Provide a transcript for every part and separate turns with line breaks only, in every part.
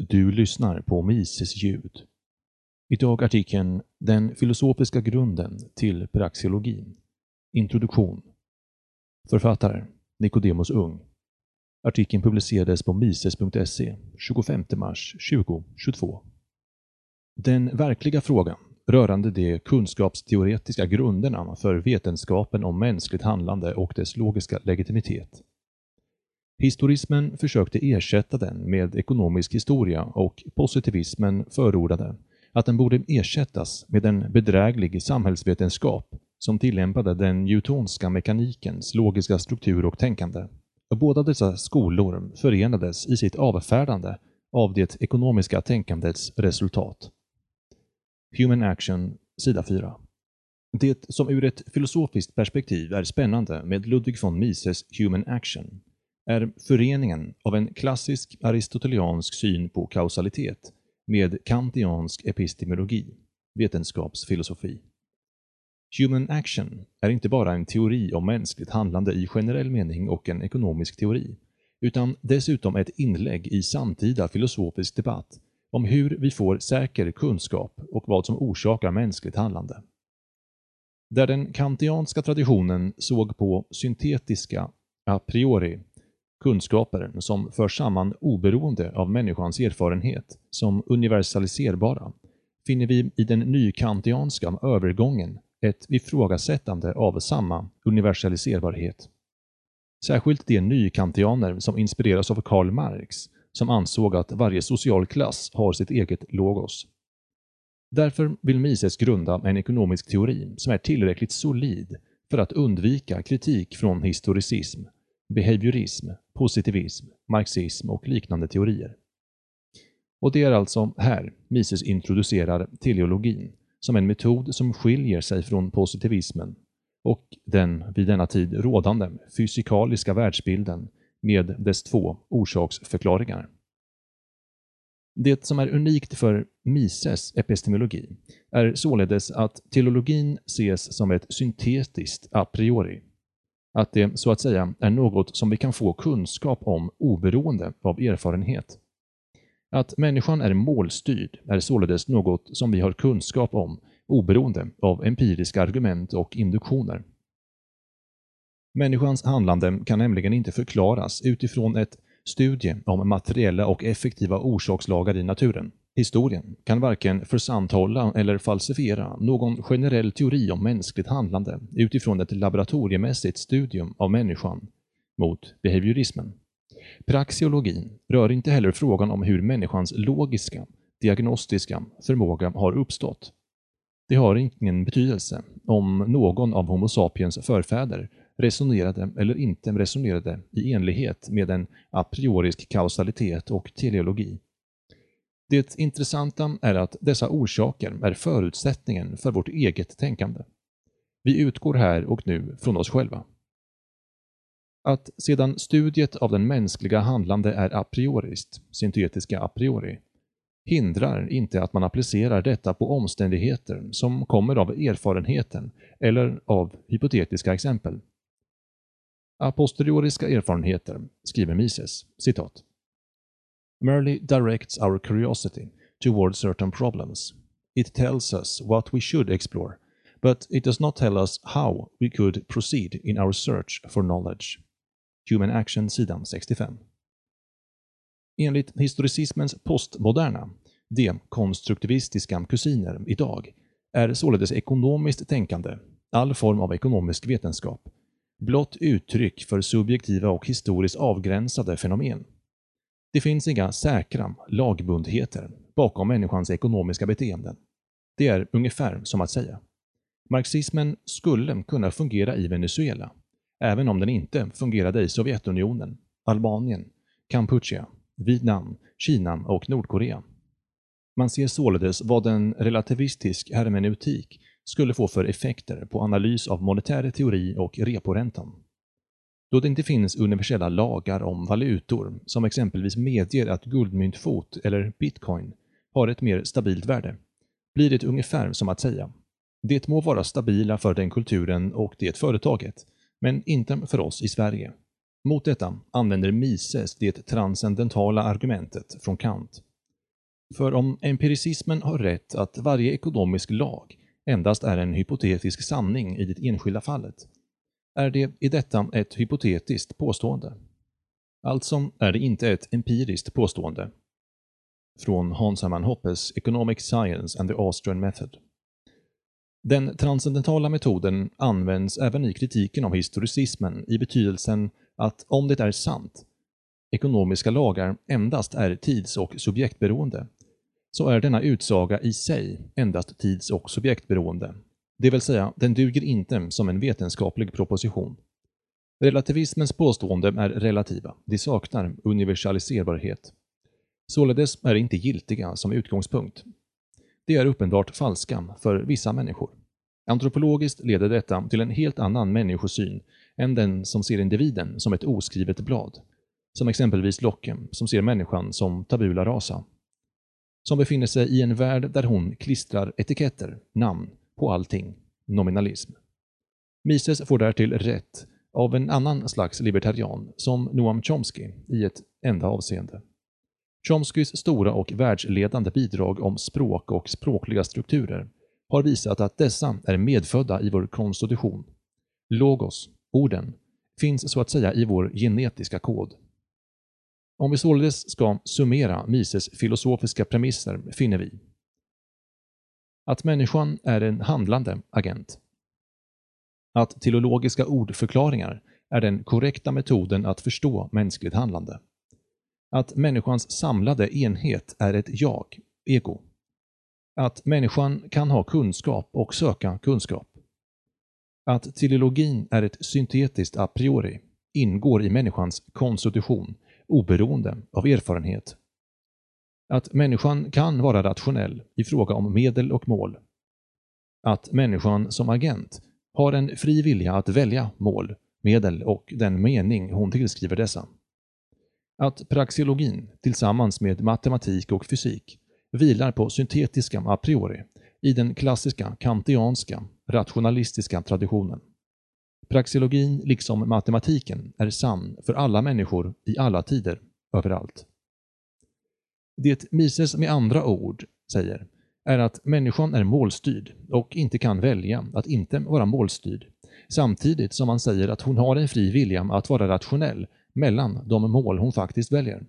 Du lyssnar på Mises ljud. Idag artikeln Den filosofiska grunden till praxeologin. Introduktion. Författare Nicodemus Ung. Artikeln publicerades på mises.se 25 mars 2022. Den verkliga frågan rörande de kunskapsteoretiska grunderna för vetenskapen om mänskligt handlande och dess logiska legitimitet Historismen försökte ersätta den med ekonomisk historia och positivismen förordade att den borde ersättas med en bedräglig samhällsvetenskap som tillämpade den newtonska mekanikens logiska struktur och tänkande. Båda dessa skolor förenades i sitt avfärdande av det ekonomiska tänkandets resultat. Human Action, sida 4. Det som ur ett filosofiskt perspektiv är spännande med Ludwig von Mises Human Action är föreningen av en klassisk aristoteliansk syn på kausalitet med kantiansk epistemologi, vetenskapsfilosofi. Human action är inte bara en teori om mänskligt handlande i generell mening och en ekonomisk teori, utan dessutom ett inlägg i samtida filosofisk debatt om hur vi får säker kunskap och vad som orsakar mänskligt handlande. Där den kantianska traditionen såg på syntetiska a priori kunskaper som förs samman oberoende av människans erfarenhet som universaliserbara finner vi i den nykantianska övergången ett ifrågasättande av samma universaliserbarhet. Särskilt de nykantianer som inspireras av Karl Marx, som ansåg att varje social klass har sitt eget logos. Därför vill Mises grunda en ekonomisk teori som är tillräckligt solid för att undvika kritik från historicism behaviorism, positivism, marxism och liknande teorier. Och det är alltså här Mises introducerar teleologin som en metod som skiljer sig från positivismen och den vid denna tid rådande fysikaliska världsbilden med dess två orsaksförklaringar. Det som är unikt för Mises epistemologi är således att teleologin ses som ett syntetiskt a priori, att det så att säga är något som vi kan få kunskap om oberoende av erfarenhet. Att människan är målstyrd är således något som vi har kunskap om oberoende av empiriska argument och induktioner. Människans handlande kan nämligen inte förklaras utifrån ett studie om materiella och effektiva orsakslagar i naturen. Historien kan varken försanthålla eller falsifiera någon generell teori om mänskligt handlande utifrån ett laboratoriemässigt studium av människan mot behaviorismen. Praxeologin rör inte heller frågan om hur människans logiska, diagnostiska förmåga har uppstått. Det har ingen betydelse om någon av Homo sapiens förfäder resonerade eller inte resonerade i enlighet med en a priorisk kausalitet och teleologi. Det intressanta är att dessa orsaker är förutsättningen för vårt eget tänkande. Vi utgår här och nu från oss själva. Att sedan studiet av den mänskliga handlande är a prioriskt, syntetiska a priori, hindrar inte att man applicerar detta på omständigheter som kommer av erfarenheten eller av hypotetiska exempel. A posterioriska erfarenheter, skriver Mises, citat merely directs our curiosity toward certain problems. It tells us what we should explore, but it does not tell us how we could proceed in our search for knowledge. Human Action, sidan 65. Enligt historicismens postmoderna, dekonstruktivistiska kusiner idag, är således ekonomiskt tänkande, all form av ekonomisk vetenskap, blott uttryck för subjektiva och historiskt avgränsade fenomen. Det finns inga säkra lagbundheter bakom människans ekonomiska beteenden. Det är ungefär som att säga Marxismen skulle kunna fungera i Venezuela, även om den inte fungerade i Sovjetunionen, Albanien, Kampuchea, Vietnam, Kina och Nordkorea. Man ser således vad en relativistisk hermeneutik skulle få för effekter på analys av monetär teori och reporäntan. Då det inte finns universella lagar om valutor, som exempelvis medger att guldmyntfot eller bitcoin har ett mer stabilt värde, blir det ungefär som att säga det må vara stabila för den kulturen och det företaget, men inte för oss i Sverige. Mot detta använder Mises det transcendentala argumentet från Kant. För om empiricismen har rätt att varje ekonomisk lag endast är en hypotetisk sanning i det enskilda fallet, är det i detta ett hypotetiskt påstående. Alltså är det inte ett empiriskt påstående. Från Hans Hermann Hoppes Economic Science and the Austrian Method. Den transcendentala metoden används även i kritiken av historicismen i betydelsen att om det är sant, ekonomiska lagar endast är tids och subjektberoende, så är denna utsaga i sig endast tids och subjektberoende. Det vill säga, den duger inte som en vetenskaplig proposition. Relativismens påståenden är relativa, de saknar universaliserbarhet. Således är de inte giltiga som utgångspunkt. De är uppenbart falska för vissa människor. Antropologiskt leder detta till en helt annan människosyn än den som ser individen som ett oskrivet blad, som exempelvis Locke, som ser människan som tabula rasa. Som befinner sig i en värld där hon klistrar etiketter, namn, på allting, nominalism. Mises får därtill rätt av en annan slags libertarian, som Noam Chomsky, i ett enda avseende. Chomskys stora och världsledande bidrag om språk och språkliga strukturer har visat att dessa är medfödda i vår konstitution. Logos, orden, finns så att säga i vår genetiska kod. Om vi således ska summera Mises filosofiska premisser finner vi att människan är en handlande agent. Att teologiska ordförklaringar är den korrekta metoden att förstå mänskligt handlande. Att människans samlade enhet är ett jag, ego. Att människan kan ha kunskap och söka kunskap. Att teleologin är ett syntetiskt a priori, ingår i människans konstitution, oberoende av erfarenhet. Att människan kan vara rationell i fråga om medel och mål. Att människan som agent har en fri vilja att välja mål, medel och den mening hon tillskriver dessa. Att praxeologin, tillsammans med matematik och fysik, vilar på syntetiska a priori i den klassiska kantianska, rationalistiska traditionen. Praxeologin, liksom matematiken, är sann för alla människor i alla tider, överallt. Det Mises med andra ord säger är att människan är målstyrd och inte kan välja att inte vara målstyrd, samtidigt som han säger att hon har en fri vilja att vara rationell mellan de mål hon faktiskt väljer.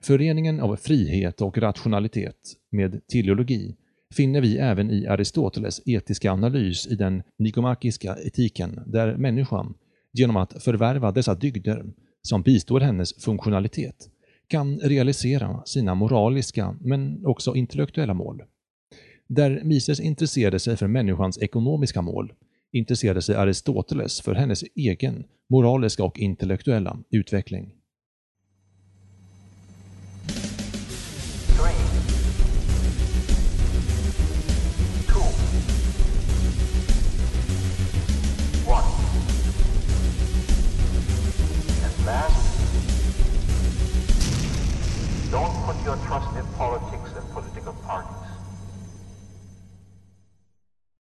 Föreningen av frihet och rationalitet med teleologi finner vi även i Aristoteles etiska analys i den nikomakiska etiken, där människan, genom att förvärva dessa dygder som bistår hennes funktionalitet, kan realisera sina moraliska men också intellektuella mål. Där Mises intresserade sig för människans ekonomiska mål intresserade sig Aristoteles för hennes egen moraliska och intellektuella utveckling.